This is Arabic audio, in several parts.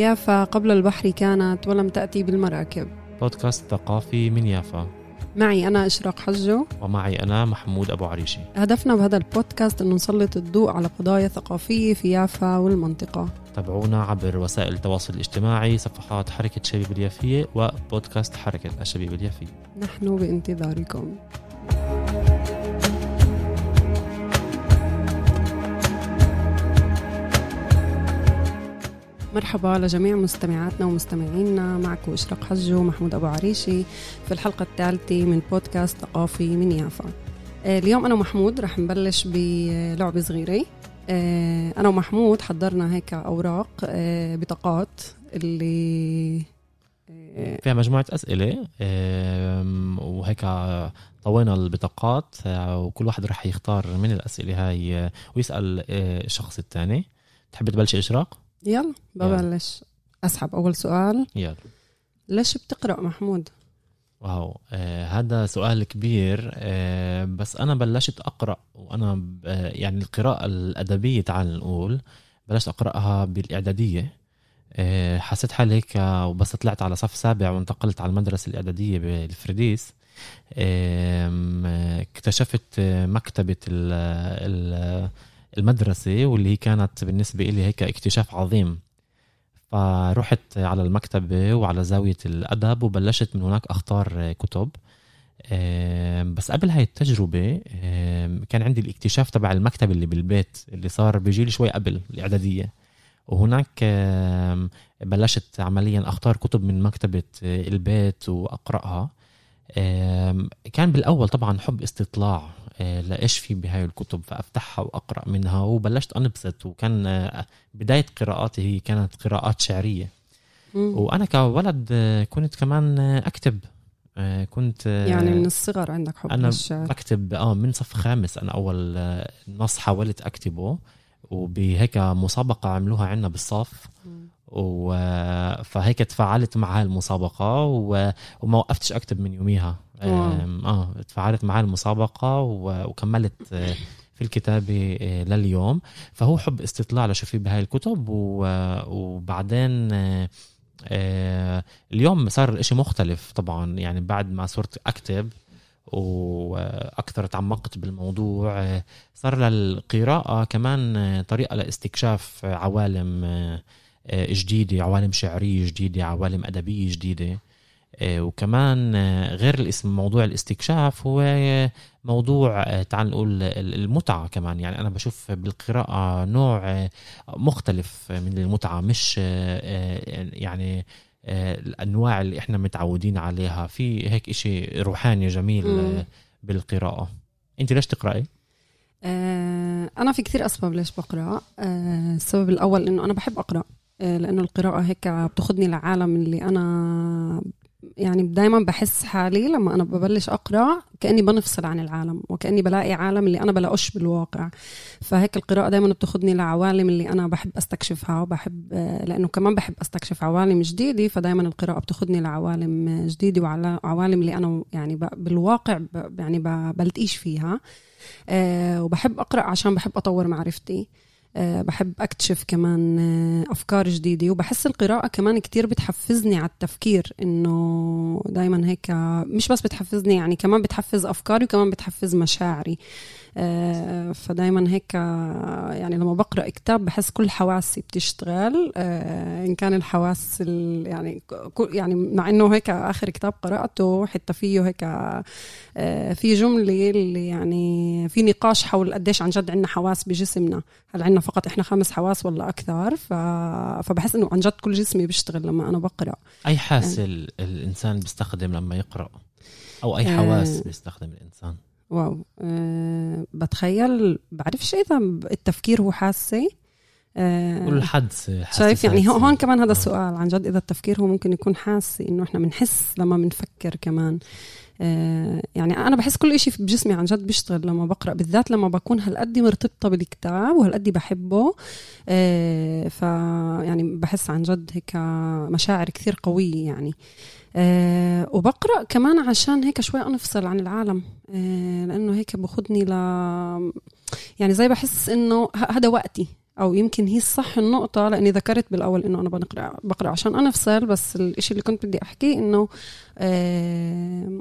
يافا قبل البحر كانت ولم تأتي بالمراكب. بودكاست ثقافي من يافا. معي أنا إشراق حجو. ومعي أنا محمود أبو عريشي. هدفنا بهذا البودكاست أنه نسلط الضوء على قضايا ثقافية في يافا والمنطقة. تابعونا عبر وسائل التواصل الاجتماعي صفحات حركة شبيب اليافية وبودكاست حركة الشبيب اليافية. نحن بانتظاركم. مرحبا لجميع مستمعاتنا ومستمعينا. معكم إشراق حجو ومحمود أبو عريشي في الحلقة الثالثة من بودكاست ثقافي من يافا. آه، اليوم أنا ومحمود رح نبلش بلعبة صغيرة. آه، أنا ومحمود حضرنا هيك أوراق آه، بطاقات اللي فيها مجموعة أسئلة وهيك طوينا البطاقات وكل واحد رح يختار من الأسئلة هاي ويسأل الشخص الثاني. تحب تبلش إشراق؟ يلا ببلش. أسحب أول سؤال. يلا. ليش بتقرأ محمود؟ واو. آه هذا سؤال كبير. آه بس أنا بلشت أقرأ وأنا ب- آه يعني القراءة الأدبية تعال نقول. بلشت أقرأها بالإعدادية. آه حسيت حالي هيك آه، وبس طلعت على صف سابع وانتقلت على المدرسة الإعدادية بالفرديس اكتشفت مكتبة ال- ال- المدرسة واللي هي كانت بالنسبة لي هيك اكتشاف عظيم. فرحت على المكتبة وعلى زاوية الأدب وبلشت من هناك أختار كتب. بس قبل هاي التجربة كان عندي الاكتشاف تبع المكتب اللي بالبيت اللي صار بيجي شوي قبل الإعدادية. وهناك بلشت عمليا أختار كتب من مكتبة آه، البيت وأقرأها. كان بالأول طبعا حب استطلاع. آه، لإيش في بهاي الكتب؟ فأفتحها وأقرأ منها. وبلشت أنبسط وكان آه، بداية قراءاتي هي كانت قراءات شعرية. مم. وأنا كولد آه، كنت كمان أكتب. كنت يعني من الصغر عندك حب أنا للشعر؟ بكتب آه من صف خامس أنا أول نص حاولت أكتبه. وبهيك مسابقة عملوها عنا بالصف. مم. و... فهيك تفاعلت مع هالمسابقة و... وما وقفتش أكتب من يوميها. آم، آه تفاعلت مع المسابقة و... وكملت آه، في الكتابة آه، لليوم. فهو حب استطلاع لشو في بهاي الكتب و... وبعدين آه، آه، اليوم صار الاشي مختلف طبعا. يعني بعد ما صرت أكتب وأكثر تعمقت بالموضوع آه، صار للقراءة كمان آه، طريقة لإستكشاف آه، عوالم آه، جديدة عوالم شعرية جديدة عوالم أدبية جديدة. آه، وكمان آه، غير الاسم موضوع الاستكشاف هو موضوع تعال نقول ال- المتعة كمان. يعني أنا بشوف بالقراءة نوع مختلف من المتعة مش يعني الأنواع اللي إحنا متعودين عليها. في هيك إشي روحاني جميل. آه، بالقراءة. أنت ليش تقرأي؟ أنا في كثير أسباب ليش بقرأ. السبب الأول إنه أنا بحب أقرأ. آه، لأنه القراءة هيك بتاخدني لعالم اللي أنا يعني دايما بحس حالي لما أنا ببلش أقرأ كأني بنفصل عن العالم وكأني بلاقي عالم اللي أنا بلاقوش بالواقع. فهيك القراءة دايما بتاخدني لعوالم اللي أنا بحب أستكشفها وبحب آه، لأنه كمان بحب أستكشف عوالم جديدة فدايما القراءة بتاخدني لعوالم جديدة وعوالم اللي أنا يعني بالواقع يعني بلتقيش فيها. آه، وبحب أقرأ عشان بحب أطور معرفتي. بحب أكتشف كمان آه، أفكار جديدة. وبحس القراءة كمان كتير بتحفزني على التفكير إنه دايما هيك مش بس بتحفزني يعني كمان بتحفز أفكاري وكمان بتحفز مشاعري. آه، فدايما هيك آه، يعني لما بقرأ كتاب بحس كل حواسي بتشتغل. آه، إن كان الحواس ال- يعني كل- يعني مع إنه هيك آخر كتاب قرأته حتى فيه هيك آه، في جملة اللي يعني في نقاش حول قديش عن جد عندنا حواس بجسمنا. هل عندنا فقط إحنا خمس حواس ولا أكثر؟ ف... فبحس إنه عن جد كل جسمي بيشتغل لما أنا بقرأ. أي حاسة ال- الإنسان بيستخدم لما يقرأ؟ أو أي آه. حواس بيستخدم الإنسان؟ واو. أه بتخيل بعرفش إذا التفكير هو حاسة. أه شايف يعني هون هون كمان هذا آه. السؤال عن جد إذا التفكير هو ممكن يكون حاسي إنه إحنا بنحس لما بنفكر كمان. آه يعني أنا بحس كل إشي في بجسمي عن جد بيشتغل لما بقرأ بالذات لما بكون هالقد مرتبطة بالكتاب وهالقد بحبه. آه ف يعني بحس عن جد هيك مشاعر كثير قوية يعني. أه وبقرأ كمان عشان هيك شوي أنفصل عن العالم. أه لأنه هيك باخذني ل يعني زي بحس إنه هذا وقتي. أو يمكن هي الصح النقطة لأني ذكرت بالأول إنه أنا بقرا بقرأ عشان أنا افصل بس الشيء اللي كنت بدي احكيه إنه آه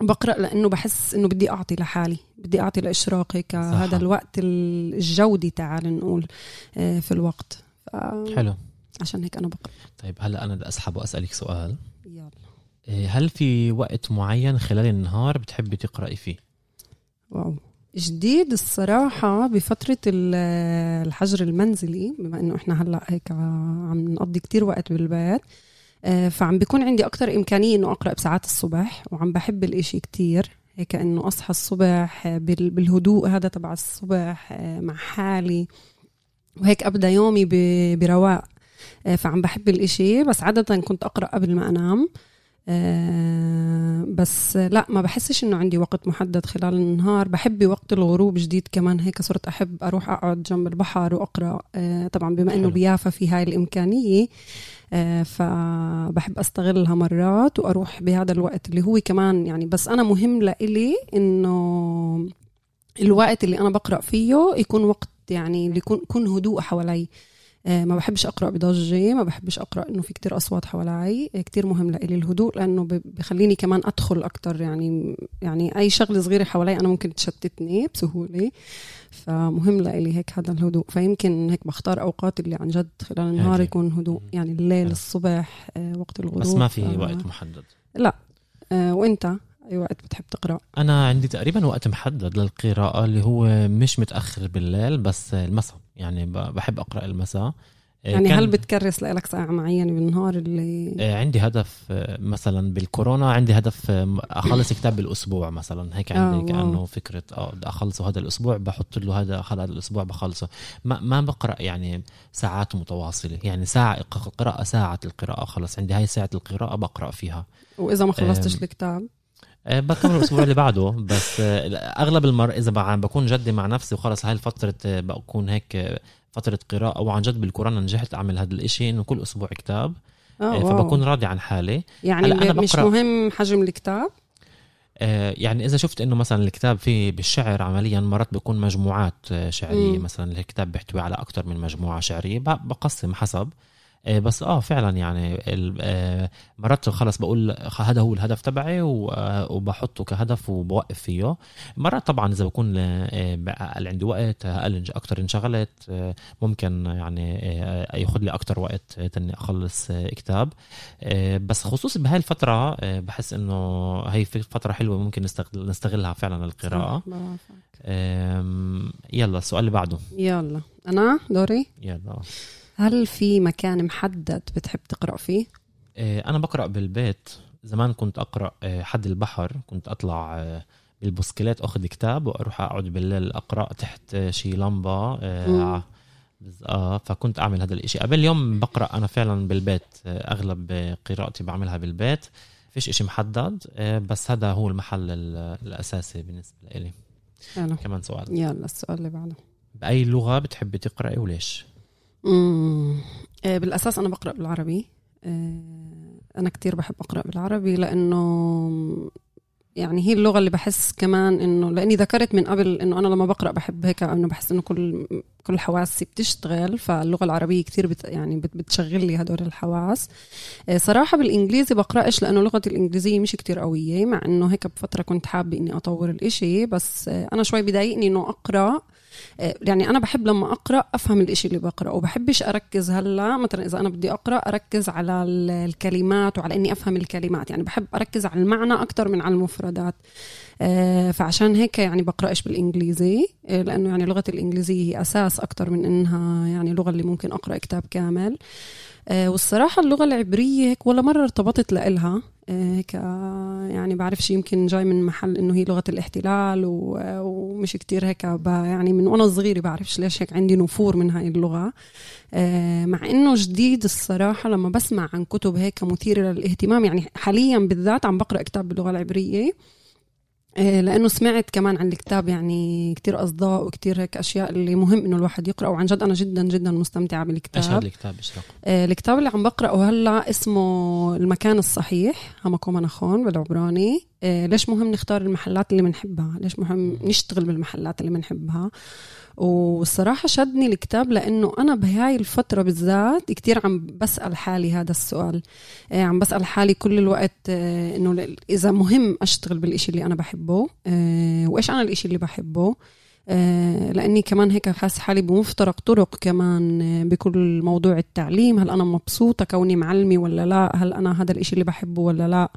بقرأ لأنه بحس إنه بدي أعطي لحالي بدي أعطي لإشراقي كهذا الوقت الجودي تعال نقول آه في الوقت. حلو. عشان هيك أنا بقرأ. طيب هلأ أنا بدي أسحب وأسألك سؤال. هل في وقت معين خلال النهار بتحبي تقرأي فيه؟ واو. جديد الصراحة بفترة الحجر المنزلي بما إنه إحنا هلأ هيك عم نقضي كتير وقت بالبيت آه، فعم بيكون عندي أكتر إمكانية إنه أقرأ بساعات الصبح وعم بحب الإشي كتير. هيك إنه أصحى الصبح بالهدوء هذا تبع الصبح آه، مع حالي وهيك أبدأ يومي برواق. آه، فعم بحب الإشي بس عادة كنت أقرأ قبل ما أنام. آه، بس لا ما بحسش إنه عندي وقت محدد خلال النهار. بحب وقت الغروب جديد كمان هيك صرت أحب أروح أقعد جنب البحر وأقرأ. آه، طبعا بما إنه بيافا في هاي الإمكانية آه، فبحب أستغلها مرات وأروح بهذا الوقت اللي هو كمان يعني بس أنا مهم لإلي إنه الوقت اللي أنا بقرأ فيه يكون وقت يعني اللي يكون يكون هدوء حوالي. ما بحبش أقرأ بضجة ما بحبش أقرأ إنه في كتير أصوات حوالي آه، كتير مهم لإلي الهدوء لأنه بخليني كمان أدخل أكتر يعني يعني أي شغلة صغيرة حوالي أنا ممكن تشتتني بسهولة فمهم لإلي هيك هذا الهدوء. فيمكن هيك بختار أوقات اللي عن جد خلال النهار يكون هدوء يعني الليل الصبح آه، وقت الغروب بس ما في وقت محدد؟ لا. وإنت؟ أي وقت بتحب تقرأ؟ أنا عندي تقريبا وقت محدد للقراءة اللي هو مش متأخر بالليل بس المساء. يعني بحب أقرأ المساء. آه، يعني هل بتكرس لك ساعة معينة بالنهار اللي آه، عندي هدف آه، مثلا بالكورونا عندي هدف أخلص كتاب بالأسبوع مثلا. هيك عندي آه كأنه فكرة آه بدي أخلصه هذا الأسبوع بحط له هذا هذا الأسبوع بخلصه. ما ما بقرأ يعني ساعات متواصلة. يعني ساعة قراءة ساعة القراءة. خلص عندي هاي ساعة القراءة بقرأ فيها. وإذا ما خلصتش الكتاب؟ بكمل الأسبوع اللي بعده بس آه، أغلب المر إذا بكون جدي مع نفسي وخلص هاي الفترة آه، بكون هيك فترة قراءة وعن جد بالكورونا نجحت أعمل هذا الإشي إنه كل أسبوع كتاب أوه فبكون راضي عن حالي. يعني أنا مش مهم حجم الكتاب؟ يعني إذا شفت إنه مثلا الكتاب فيه بالشعر عمليا مرات بيكون مجموعات شعرية مثلا الكتاب بيحتوي على أكثر من مجموعة شعرية بقسم حسب. آه، بس آه فعلا يعني آه، مرات خلص بقول هذا هو الهدف تبعي آه، وبحطه كهدف وبوقف فيه. مرات طبعا إذا بكون أقل عندي وقت أقل أكثر انشغلت ممكن يعني ياخذ لي أكثر وقت تاني أخلص كتاب. بس خصوصا بهاي الفترة بحس إنه هي فترة حلوة ممكن نستغل نستغلها فعلا القراءة. يلا السؤال اللي بعده. يلا. أنا؟ دوري؟ يلا. هل في مكان محدد بتحب تقرأ فيه؟ آه، أنا بقرأ بالبيت. زمان كنت أقرأ آه، حد البحر. كنت أطلع آه، بالبسكليت أخذ كتاب وأروح أقعد بالليل أقرأ تحت شي لمبة آه فكنت أعمل هذا الإشي. قبل يوم بقرأ أنا فعلا بالبيت أغلب قراءتي بعملها بالبيت. فيش إشي محدد بس هذا هو المحل الأساسي بالنسبة لي. يلا. كمان سؤال. يلا السؤال اللي بعده. بأي لغة بتحبي تقرأي وليش؟ امم بالأساس أنا بقرأ بالعربي. آه، أنا كتير بحب أقرأ بالعربي لأنه يعني هي اللغة اللي بحس كمان إنه لأني ذكرت من قبل إنه أنا لما بقرأ بحب هيك إنه بحس إنه كل كل حواسي بتشتغل فاللغة العربية كتير بت يعني بتشغل لي هدول الحواس. آه، صراحة بالإنجليزي بقراش لأنه لغتي الإنجليزية مش كتير قوية مع إنه هيك بفترة كنت حابة إني أطور الإشي بس آه، أنا شوي بضايقني إنه أقرأ آه، يعني أنا بحب لما أقرأ أفهم الإشي اللي بقرأه وبحبش أركز هلأ مثلا إذا أنا بدي أقرأ أركز على الكلمات وعلى إني أفهم الكلمات يعني بحب أركز على المعنى أكثر من على المفردات. آه، فعشان هيك يعني بقرأش بالإنجليزي آه، لأنه يعني لغه الإنجليزية هي أساس أكثر من إنها يعني لغة اللي ممكن أقرأ كتاب كامل. والصراحة اللغة العبرية هيك ولا مرة ارتبطت لإلها. هيك يعني بعرفش يمكن جاي من محل إنه هي لغة الاحتلال ومش كتير هيك يعني من وأنا صغيرة بعرفش ليش هيك عندي نفور من هاي اللغة. آه، مع إنه جديد الصراحة لما بسمع عن كتب هيك مثيرة للاهتمام يعني حاليا بالذات عم بقرأ كتاب باللغة العبرية. آه، لأنه سمعت كمان عن الكتاب يعني كتير أصداء وكتير هيك أشياء اللي مهم إنه الواحد يقرأ وعن جد أنا جدا جدا مستمتعة بالكتاب. إيش هذا الكتاب؟ اشرح آه الكتاب اللي عم بقرأه هلأ اسمه المكان الصحيح همكم نخون بالعبراني. آه، ليش مهم نختار المحلات اللي بنحبها ليش مهم نشتغل بالمحلات اللي بنحبها والصراحة شدني الكتاب لأنه أنا بهاي الفترة بالذات كتير عم بسأل حالي هذا السؤال. آه، عم بسأل حالي كل الوقت آه، إنه إذا مهم أشتغل بالإشي اللي أنا بحبه وإيش أنا الإشي اللي بحبه؟ لأني كمان هيك حاسة حالي بمفترق طرق كمان بكل موضوع التعليم. هل أنا مبسوطة كوني معلمه ولا لا؟ هل أنا هذا الإشي اللي بحبه ولا لا؟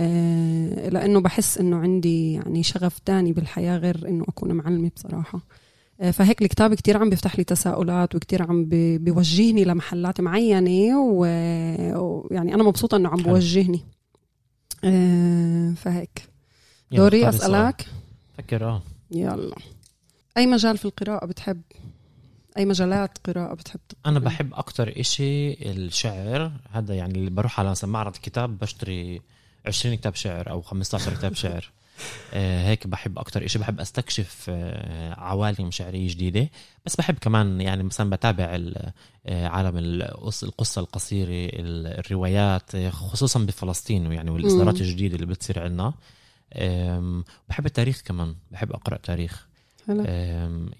آه، لأنه بحس إنه عندي يعني شغف تاني بالحياة غير إنه أكون معلمة بصراحة. آه، فهيك الكتاب كتير عم بيفتح لي تساؤلات وكتير عم بيوجهني لمحلات معينة ويعني أنا مبسوطة إنه عم بوجهني. آه، فهيك. دوري أسألك. فكر آه. يلا. أي مجال في القراءة بتحب؟ أي مجالات قراءة بتحب تقرأ؟ أنا بحب أكتر إشي الشعر. هذا يعني اللي بروح على معرض كتاب بشتري 20 كتاب شعر أو 15 كتاب شعر. آه هيك بحب أكتر إشي بحب أستكشف آه عوالم شعرية جديدة. بس بحب كمان يعني مثلا بتابع آه عالم القصة القصيرة الروايات خصوصا بفلسطين يعني والإصدارات الجديدة اللي بتصير عندنا. بحب التاريخ كمان بحب أقرأ تاريخ.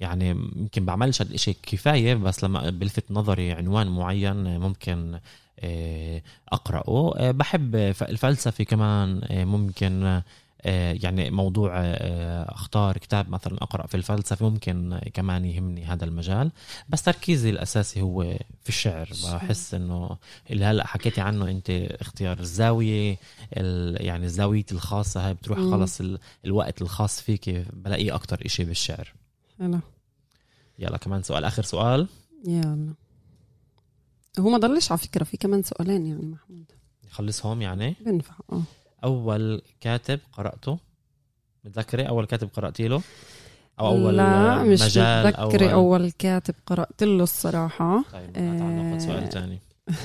يعني يمكن بعملش هذا الشيء كفاية بس لما بلفت نظري عنوان معين ممكن آه، أقرأه. آه، بحب الفلسفة كمان آه، ممكن يعني موضوع اختار كتاب مثلا أقرأ في الفلسفة ممكن كمان يهمني هذا المجال. بس تركيزي الأساسي هو في الشعر. بحس إنه اللي هلأ حكيتي عنه أنت اختيار الزاوية يعني الزاوية الخاصة هاي بتروح خلص الوقت الخاص فيك بلاقيه أكتر إشي بالشعر. يلا يلا كمان سؤال آخر سؤال. يلا. هو ما ضلش على فكرة في كمان سؤالين يعني محمود. نخلصهم يعني؟ بنفع آه. أول كاتب قرأته متذكري أول كاتب قرأتي له أو أول لا مش مجال متذكري أول... أول كاتب قرأت له الصراحة طيب آه... سؤال ثاني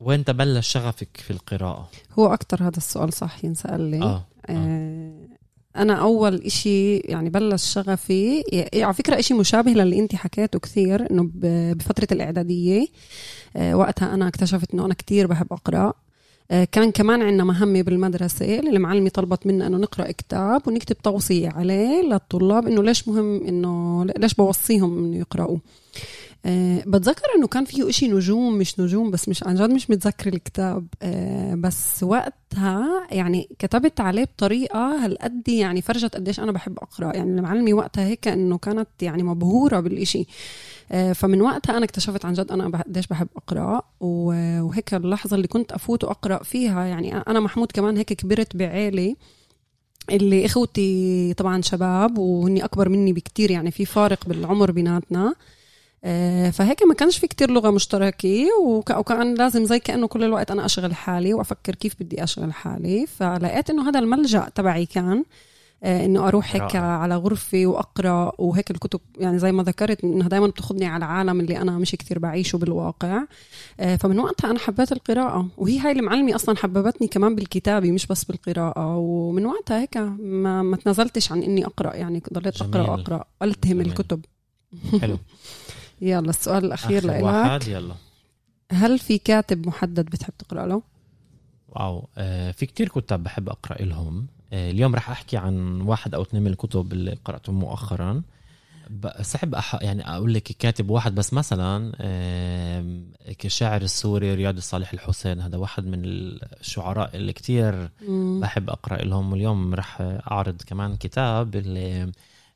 وين تبلش شغفك في القراءة؟ هو أكتر هذا السؤال صح ينسأل لي آه. آه. آه أنا أول إشي يعني بلش شغفي يعني على فكرة إشي مشابه للي انت حكيته كثير إنه بفترة الإعدادية آه، وقتها أنا اكتشفت إنه أنا كثير بحب أقرأ كان كمان عندنا مهمة بالمدرسة المعلمة طلبت منا إنه نقرأ كتاب ونكتب توصية عليه للطلاب إنه ليش مهم إنه ليش بوصيهم إنه يقرأوا. أه بتذكر إنه كان فيه إشي نجوم مش نجوم بس مش عن جد مش متذكر الكتاب. أه بس وقتها يعني كتبت عليه بطريقة هالقد يعني فرجت قديش أنا بحب أقرأ. يعني المعلمة وقتها هيك إنه كانت يعني مبهورة بالإشي. فمن وقتها أنا اكتشفت عن جد أنا قديش بحب أقرأ وهيك اللحظة اللي كنت أفوت وأقرأ فيها يعني أنا محمود كمان هيك كبرت بعيلة اللي إخوتي طبعا شباب وهني أكبر مني بكتير يعني في فارق بالعمر بيناتنا. آه، فهيك ما كانش في كتير لغة مشتركة وكأن لازم زي كأنه كل الوقت أنا أشغل حالي وأفكر كيف بدي أشغل حالي. فلقيت إنه هذا الملجأ تبعي كان آه، إنه أروح هيك على غرفة وأقرأ وهيك الكتب. يعني زي ما ذكرت إنها دائما بتأخذني على عالم اللي أنا مش كثير بعيشه بالواقع. آه، فمن وقتها أنا حبيت القراءة. وهي هاي المعلمه أصلا حببتني كمان بالكتابة مش بس بالقراءة. ومن وقتها هيك ما, ما تنازلتش عن إني أقرأ. يعني ضليت أقرأ وأقرأ ألتهم جميل. الكتب. حلو. يلا السؤال الأخير لك واحد يلا. هل في كاتب محدد بتحب تقرأ له؟ واو. آه في كتير كتاب بحب أقرأ لهم. آه اليوم رح أحكي عن واحد أو اثنين من الكتب اللي قرأتهم مؤخرا. صعب أح... يعني أقول لك كاتب واحد بس مثلا آه كشاعر السوري رياض الصالح الحسين هذا واحد من الشعراء اللي كتير بحب أقرأ لهم. واليوم رح أعرض كمان كتاب اللي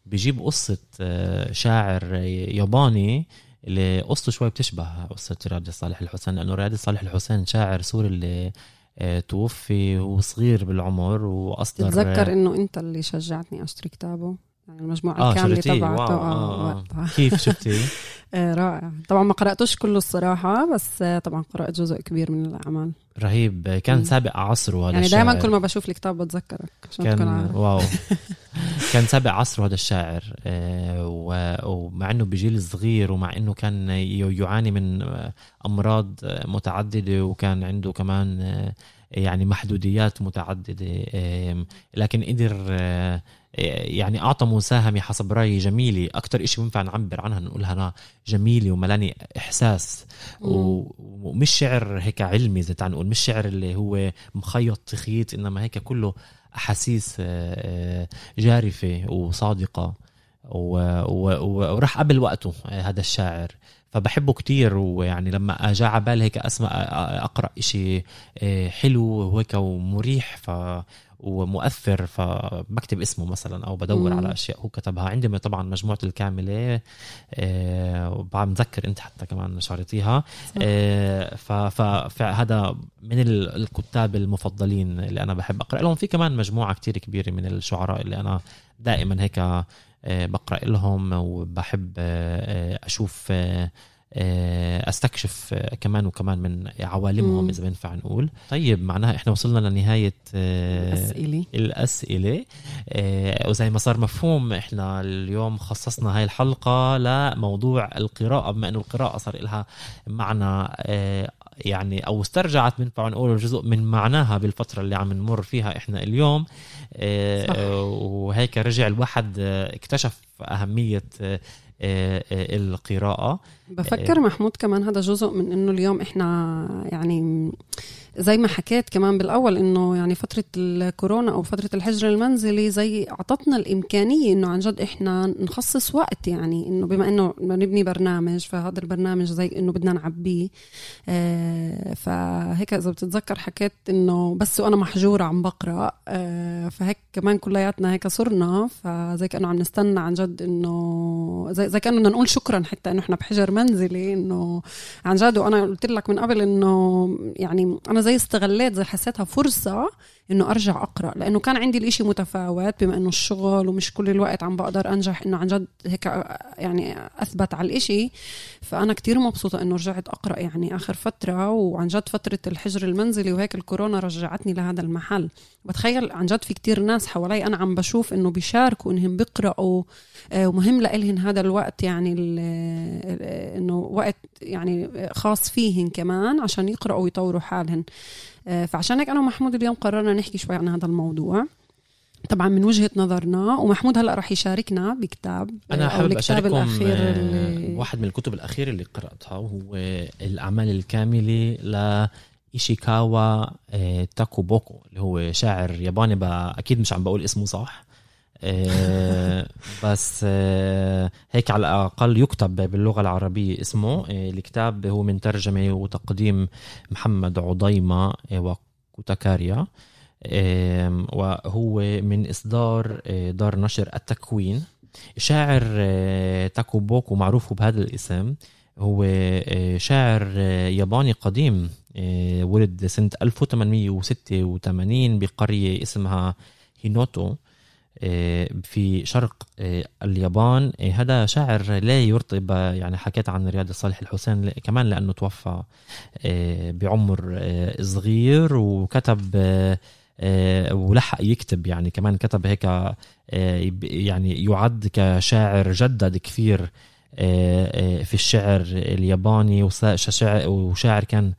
بيجيب قصة آه، شاعر ياباني اللي قصته شوي بتشبه قصة رياض صالح الحسين لأنه رياض صالح الحسين شاعر سوري اللي آه، توفي وهو صغير بالعمر وأصدر تتذكر إنه أنت اللي شجعتني أشتري كتابه؟ يعني المجموعة آه الكاملة تبعته آه, آه, آه. كيف شفتي؟ آه رائع طبعا ما قرأتوش كله الصراحة بس طبعا قرأت جزء كبير من الأعمال رهيب كان م. سابق عصره هذا يعني دائما كل ما بشوف الكتاب بتذكرك عشان كان عارف. واو كان سابق عصره هذا الشاعر آه ومع إنه بجيل صغير ومع إنه كان يعاني من أمراض متعددة وكان عنده كمان يعني محدوديات متعددة لكن قدر آه، يعني أعطى مساهمة حسب رأيي جميلة. أكتر إشي بنفع نعبر عنها نقولها أنا جميلة وملاني إحساس. ومش شعر هيك علمي زي نقول مش شعر اللي هو مخيط تخيط إنما هيك كله أحاسيس آه، آه، جارفة وصادقة. وراح قبل وقته هذا الشاعر. فبحبه كتير ويعني لما اجى على بالي هيك أسمع أقرأ إشي آه، حلو وهيك ومريح ف ومؤثر فبكتب اسمه مثلا أو بدور مم. على أشياء هو كتبها. عندي طبعا مجموعة الكاملة أه متذكر أنت حتى كمان شارطيها. أه فهذا من الكتاب المفضلين اللي أنا بحب أقرأ لهم. في كمان مجموعة كتير كبيرة من الشعراء اللي أنا دائما هيك بقرأ لهم وبحب أشوف أه آه، أستكشف آه، كمان وكمان من عوالمهم إذا بينفع نقول. طيب معناها إحنا وصلنا لنهاية آه، الأسئلة. الأسئلة. وزي ما صار مفهوم إحنا اليوم خصصنا هاي الحلقة لموضوع القراءة بما إنه القراءة صار لها معنى يعني أو استرجعت من نقول جزء من معناها بالفترة اللي عم نمر فيها إحنا اليوم صح. وهيك رجع الواحد اكتشف أهمية القراءة بفكر محمود كمان هذا جزء من إنه اليوم إحنا يعني زي ما حكيت كمان بالأول إنه يعني فترة الكورونا أو فترة الحجر المنزلي زي أعطتنا الإمكانية إنه عن جد إحنا نخصص وقت يعني إنه بما إنه نبني برنامج فهذا البرنامج زي إنه بدنا نعبيه. آه فهيك إذا بتتذكر حكيت إنه بس وأنا محجورة عم بقرأ آه فهيك كمان كلياتنا هيك صرنا. فزي كأنه عم نستنى عن جد إنه زي زي كأنه بدنا نقول شكرا حتى إنه إحنا بحجر منزلي إنه عن جد. وأنا قلت لك من قبل إنه يعني أنا زي استغليت زي حسيتها فرصة إنه أرجع أقرأ. لأنه كان عندي الإشي متفاوت بما إنه الشغل ومش كل الوقت عم بقدر أنجح إنه عن جد هيك يعني أثبت على الإشي. فأنا كتير مبسوطة إنه رجعت أقرأ يعني آخر فترة وعن جد فترة الحجر المنزلي وهيك الكورونا رجعتني لهذا المحل. بتخيل عن جد في كتير ناس حوالي أنا عم بشوف إنه بيشاركوا إنهم بيقرأوا آه، ومهم لإلهن هذا الوقت يعني إنه وقت يعني خاص فيهن كمان عشان يقرأوا ويطوروا حالهن. آه، فعشان هيك أنا ومحمود اليوم قررنا نحكي شوي عن هذا الموضوع. طبعا من وجهة نظرنا ومحمود هلأ راح يشاركنا بكتاب أنا حابب أشارككم آه، اللي... واحد من الكتب الاخيره اللي قرأتها وهو الأعمال الكاملة ل إيشيكاوا تاكو بوكو اللي هو شاعر ياباني أكيد مش عم بقول اسمه صح. آه، بس آه، هيك على الأقل يكتب باللغة العربية اسمه. آه، الكتاب هو من ترجمة وتقديم محمد عضيمة وكوتاكاريا. وهو من إصدار دار نشر التكوين. شاعر تاكوبوكو معروف بهذا الاسم. هو شاعر ياباني قديم. ولد سنة 1886 بقرية اسمها هينوتو. آه، في شرق آه، اليابان. آه، هذا شاعر لا يرطب يعني حكيت عن رياض صالح الحسين كمان لأنه توفى بعمر صغير وكتب ولحق يكتب يعني. كمان كتب هيك يعني يعد كشاعر جدد كثير في الشعر الياباني. وشاعر كان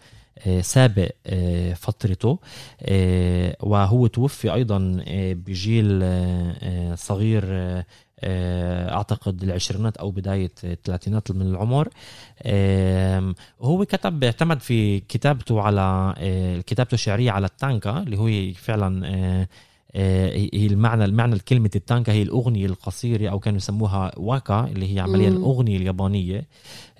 سابق آه، فترته. آه، وهو توفي أيضا آه، بجيل صغير أعتقد العشرينات أو بداية الثلاثينات من العمر. هو كتب اعتمد في كتابته على كتابته الشعرية على التانكا اللي هو فعلا آه، هي المعنى المعنى الكلمة التانكا هي الأغنية القصيرة أو كانوا يسموها واكا اللي هي عمليا الأغنية اليابانية.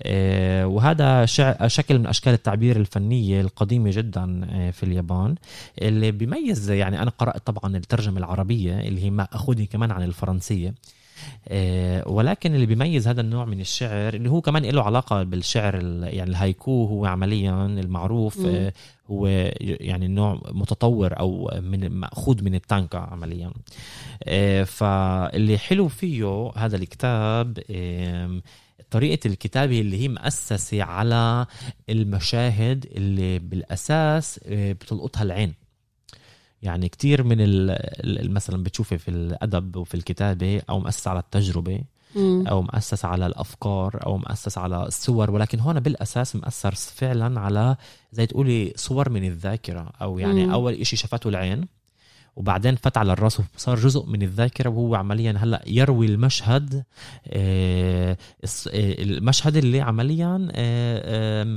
آه، وهذا شكل من أشكال التعبير الفنية القديمة جدا آه، في اليابان. اللي بيميز يعني أنا قرأت طبعا الترجمة العربية اللي هي مأخوذة كمان عن الفرنسية. ولكن اللي بيميز هذا النوع من الشعر اللي هو كمان له علاقة بالشعر يعني الهايكو هو عمليا المعروف مم. هو يعني نوع متطور أو من مأخوذ من التانكا عمليا آه، فاللي حلو فيه هذا الكتاب طريقة الكتابة اللي هي مؤسسة على المشاهد اللي بالأساس آه، بتلقطها العين يعني كتير من مثلا بتشوفي في الأدب وفي الكتابة أو مؤسسة على التجربة مم. أو مؤسس على الأفكار أو مؤسس على الصور ولكن هون بالأساس مؤثر فعلا على زي تقولي صور من الذاكرة أو يعني مم. أول إشي شافته العين وبعدين فت على الرأس وصار جزء من الذاكرة وهو عمليا هلأ يروي المشهد آه، آه، المشهد اللي عمليا آه،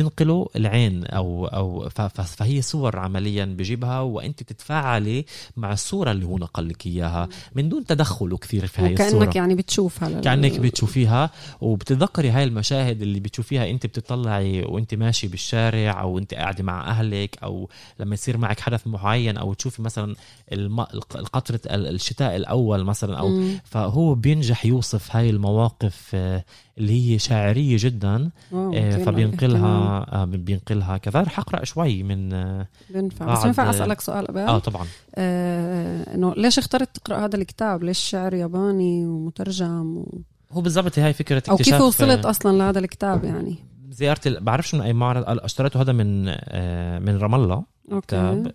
بتنقله العين أو أو فهي صور عمليا بجيبها وأنت تتفاعلي مع الصورة اللي هو نقل لك إياها من دون تدخله كثير في هاي الصورة وكانك يعني بتشوفها لل- كأنك بتشوفيها وبتتذكري هاي المشاهد اللي بتشوفيها أنت بتطلعي وأنت ماشي بالشارع أو أنت قاعدة مع أهلك أو لما يصير معك حدث معين أو تشوفي مثلا الم... ال- الشتاء الأول مثلا أو مم. فهو بينجح يوصف هاي المواقف آه، اللي هي شاعرية جدا آه، فبينقلها. آه، بينقلها كذا رح أقرأ شوي من آه بينفع. بس ينفع أسألك سؤال قبل؟ آه، طبعا. آه إنه ليش اخترت تقرأ هذا الكتاب؟ ليش شعر ياباني ومترجم و... هو بالضبط هي فكرة أو كيف اكتشاف، وصلت آه، أصلا لهذا الكتاب يعني؟ زيارة ال- بعرفش من أي معرض اشتريته هذا من آه، من رام الله. أوكي. كتاب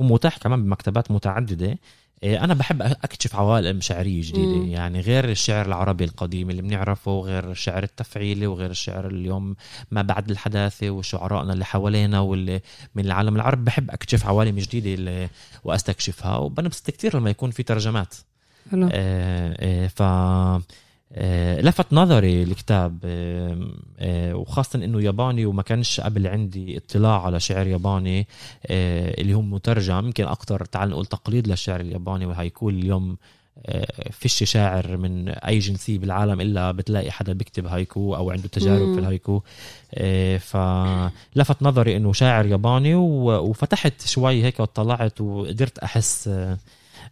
هو متاح كمان بمكتبات متعددة. آه، أنا بحب أكتشف عوالم شعرية جديدة. مم. يعني غير الشعر العربي القديم اللي بنعرفه غير الشعر التفعيلي وغير الشعر اليوم ما بعد الحداثة وشعرائنا اللي حوالينا واللي من العالم العربي بحب أكتشف عوالم جديدة اللي وأستكشفها. وبنبسط كتير لما يكون في ترجمات. حلو. آه، آه، ف لفت نظري الكتاب آه، آه، وخاصة إنه ياباني وما كانش قبل عندي اطلاع على شعر ياباني آه، اللي هو مترجم يمكن أكثر تعال نقول تقليد للشعر الياباني وهيكون اليوم آه، فيش شاعر من أي جنسية بالعالم إلا بتلاقي حدا بيكتب هايكو أو عنده تجارب مم. في الهايكو آه، فلفت نظري إنه شاعر ياباني وفتحت شوي هيك وطلعت وقدرت أحس آه، آه، آه،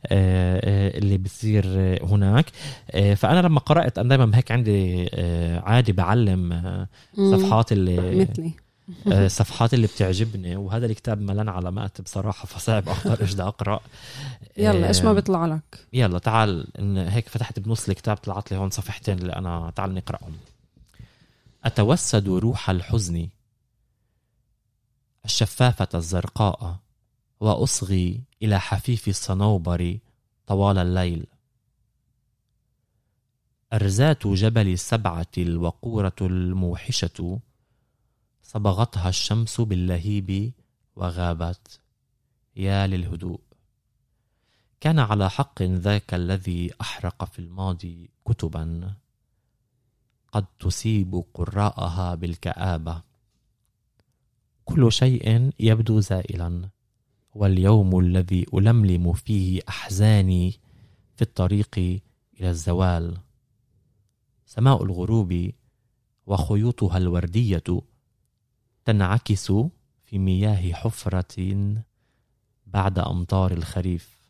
اللي بصير آه، هناك. آه، فأنا لما قرأت أنا دائما هيك عندي آه، عادي بعلم آه،. صفحات اللي مثلي. آه، صفحات اللي بتعجبني. وهذا الكتاب ملان علامات بصراحة فصعب اختار إيش بدي أقرأ؟ يلا إيش ما آه، بيطلع لك؟ يلا تعال إن هيك فتحت بنص الكتاب طلعت لي هون صفحتين اللي أنا تعال نقرأهم. أتوسد روح الحزن الشفافة الزرقاء. وأصغي إلى حفيف الصنوبر طوال الليل. أرزات جبل السبعة الوقورة الموحشة صبغتها الشمس باللهيب وغابت. يا للهدوء. كان على حق ذاك الذي أحرق في الماضي كتبا. قد تصيب قراءها بالكآبة. كل شيء يبدو زائلا. واليوم الذي ألملم فيه أحزاني في الطريق إلى الزوال. سماء الغروب وخيوطها الوردية تنعكس في مياه حفرة بعد أمطار الخريف.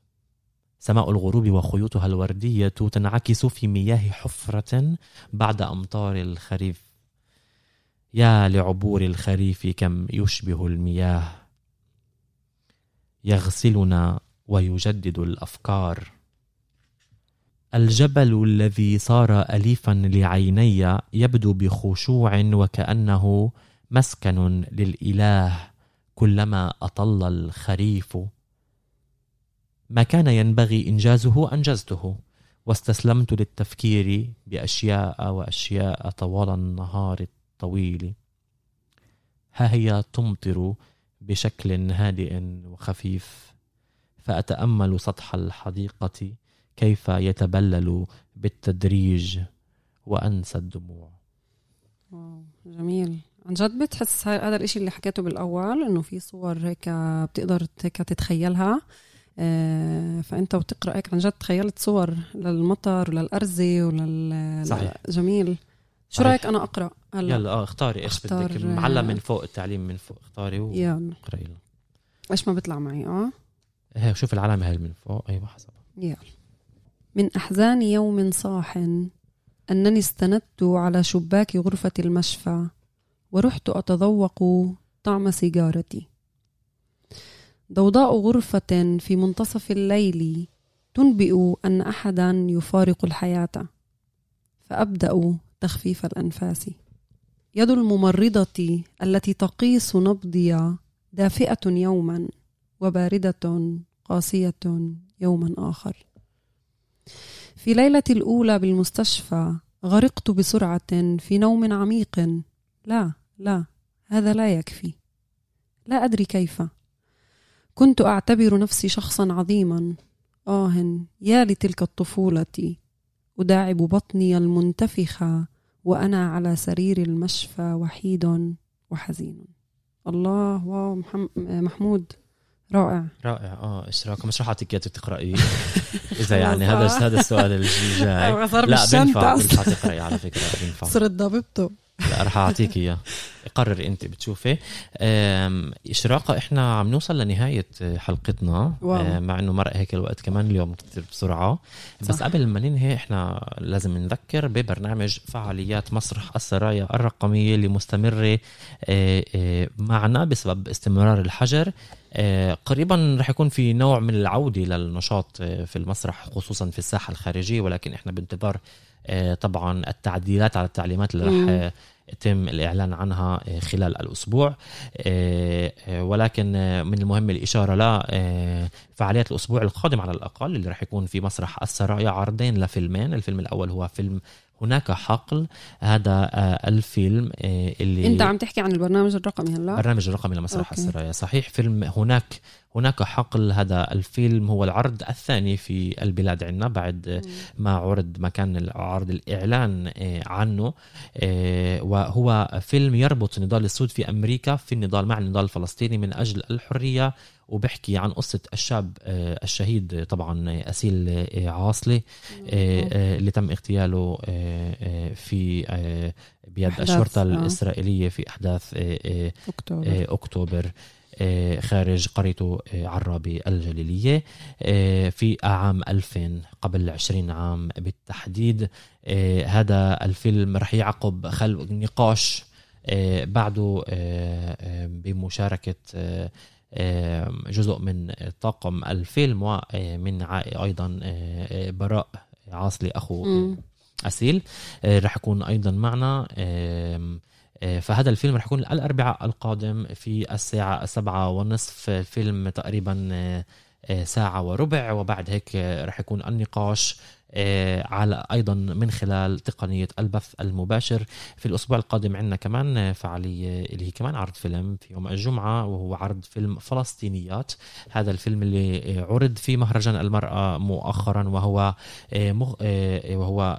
سماء الغروب وخيوطها الوردية تنعكس في مياه حفرة بعد أمطار الخريف. يا لعبور الخريف كم يشبه المياه. يغسلنا ويجدد الأفكار. الجبل الذي صار اليفا لعيني يبدو بخشوع وكأنه مسكن للإله كلما أطل الخريف. ما كان ينبغي إنجازه أنجزته واستسلمت للتفكير بأشياء وأشياء طوال النهار الطويل. ها هي تمطر بشكل هادئ وخفيف. فأتأمل سطح الحديقة كيف يتبلل بالتدريج وأنسى الدموع. واو جميل. عن جد بتحس هذا الاشي اللي حكيته بالأول إنه في صور هيك بتقدر هيك تتخيلها. آه، فأنت وتقرا هيك عن جد تخيلت صور للمطر وللأرزة ولل صحيح. جميل. شو. رأيك أنا أقرأ؟ هلا. يلا آه اختاري إيش أختار، بدك آه، معلم من فوق التعليم من فوق اختاري يلا. واقراي له إيش ما بيطلع معي آه؟ هي شوف العلامة هاي من فوق. أيوه حسب. يلا. من أحزان يوم صاح أنني استندت على شباك غرفة المشفى ورحت أتذوق طعم سيجارتي. ضوضاء غرفة في منتصف الليل تنبئ أن أحدا يفارق الحياة. فأبدأ تخفيف الأنفاس يد الممرضة التي تقيس نبضي دافئة يوما وباردة قاسية يوما آخر. في ليلة الأولى بالمستشفى غرقت بسرعة في نوم عميق. لا لا هذا لا يكفي. لا أدري كيف. كنت أعتبر نفسي شخصا عظيما. آه يا لتلك الطفولة. أداعب بطني المنتفخة وأنا على سرير المشفى وحيد وحزين. الله واو محمود رائع. رائع. آه إيش رايكم مش رح اعطيك اياه تقرأي؟ إذا يعني هذا هذا السؤال الجاي لا بينفع بينفع تقراي على فكرة بينفع صرت ضابطته لا رح أعطيك إياه. قرر أنت بتشوفي. اشراقه إحنا عم نوصل لنهاية حلقتنا. واو. مع إنه مرق هيك الوقت كمان اليوم كثير بسرعة. صح. بس قبل ما ننهي إحنا لازم نذكر ببرنامج فعاليات مسرح السرايا الرقمية اللي مستمرة معنا بسبب استمرار الحجر. قريبا رح يكون في نوع من العودة للنشاط في المسرح خصوصا في الساحة الخارجية. ولكن إحنا بانتظار طبعا التعديلات على التعليمات اللي رح يتم الإعلان عنها آه، خلال الأسبوع. آه، آه، ولكن من المهم الإشارة لفعاليات الأسبوع القادم على الأقل اللي رح يكون في مسرح السرايا عرضين لفيلمين. الفيلم الأول هو فيلم هناك حقل. هذا الفيلم اللي انت عم تحكي عن البرنامج الرقمي هلا؟ البرنامج الرقمي لمسرح. السرايا. صحيح فيلم هناك هناك حقل. هذا الفيلم هو العرض الثاني في البلاد عندنا بعد ما عرض مكان العرض الإعلان آه، عنه. آه، وهو فيلم يربط نضال السود في أمريكا في النضال مع النضال الفلسطيني من أجل الحرية وبحكي عن قصة الشاب آه، الشهيد طبعا أسيل عاصلي اللي تم اغتياله في بيد الشرطة الإسرائيلية في أحداث أكتوبر, أكتوبر آه، خارج قريته آه، عرابي الجليلية آه، في عام 2000 قبل 20 عام بالتحديد هذا الفيلم رح يعقب خلق نقاش بعده بمشاركة جزء من طاقم الفيلم ومن أيضا براء عاصلي أخو أسيل رح يكون أيضا معنا. آه، فهذا الفيلم رح يكون الأربعاء القادم في الساعة سبعة ونصف الفيلم تقريبا آه، آه، ساعة وربع وبعد هيك رح يكون النقاش. على أيضا من خلال تقنية البث المباشر. في الأسبوع القادم عندنا كمان فعالية اللي هي كمان عرض فيلم في يوم الجمعة وهو عرض فيلم فلسطينيات. هذا الفيلم اللي عرض في مهرجان المرأة مؤخرا وهو وهو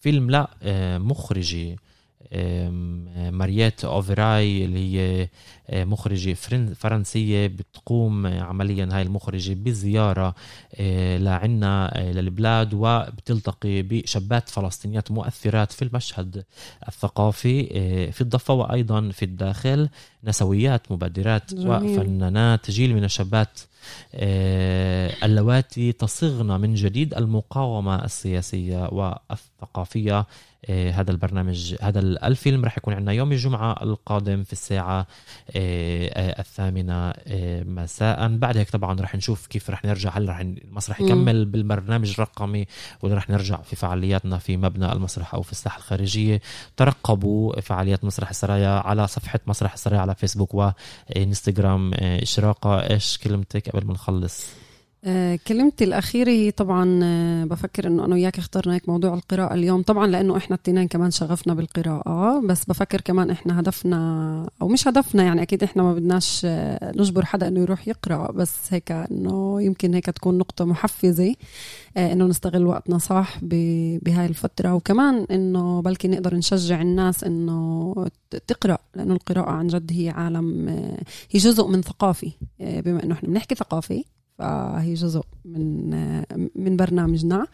فيلم لا مخرجي. ماريات اوفراي اللي هي مخرجة فرنسية بتقوم عمليا هاي المخرجة بزيارة لعنا للبلاد وبتلتقي بشابات فلسطينيات مؤثرات في المشهد الثقافي في الضفة وأيضا في الداخل نسويات مبادرات جميل. وفنانات جيل من الشابات اللواتي تصغن من جديد المقاومة السياسية والثقافية آه، هذا البرنامج هذا الفيلم رح يكون عندنا يوم الجمعة القادم في الساعة آه، آه، الثامنة مساء. بعد هيك طبعا رح نشوف كيف رح نرجع. هل رح المسرح يكمل بالبرنامج الرقمي ولا رح نرجع في فعالياتنا في مبنى المسرح أو في الساحة الخارجية؟ ترقبوا فعاليات مسرح السرايا على صفحة مسرح السرايا على فيسبوك وانستغرام إشراقة إيش كلمتك قبل ما نخلص؟ آه، كلمتي الأخيرة هي طبعا آه، بفكر إنه أنا وياك اخترنا هيك موضوع القراءة اليوم. طبعا لأنه إحنا التنين كمان شغفنا بالقراءة بس بفكر كمان إحنا هدفنا أو مش هدفنا يعني أكيد إحنا ما بدناش آه، نجبر حدا إنه يروح يقرأ بس هيك إنه يمكن هيك تكون نقطة محفزة إنه نستغل وقتنا صح بهاي الفترة. وكمان إنه بلكي نقدر نشجع الناس إنه تقرأ لأنه القراءة عن جد هي عالم هي جزء من ثقافي بما إنه إحنا بنحكي ثقافي فهي جزء من من برنامجنا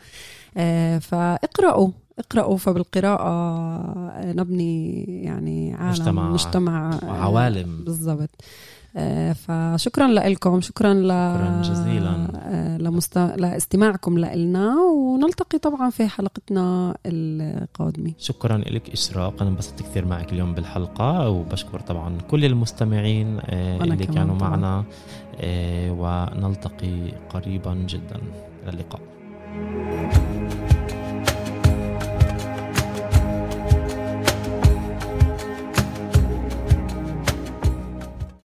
آه، فاقرأوا اقرأوا فبالقراءة نبني يعني عالم مجتمع, مجتمع وعوالم. بالضبط. آه، فشكرا لكم شكرا ل شكرا جزيلا. آه، لمست... لإستماعكم لنا ونلتقي طبعا في حلقتنا القادمة. شكرا لك إشراق أنا انبسطت كثير معك اليوم بالحلقة وبشكر طبعا كل المستمعين اللي كانوا طبعا. معنا. ونلتقي قريبا جدا. إلى اللقاء.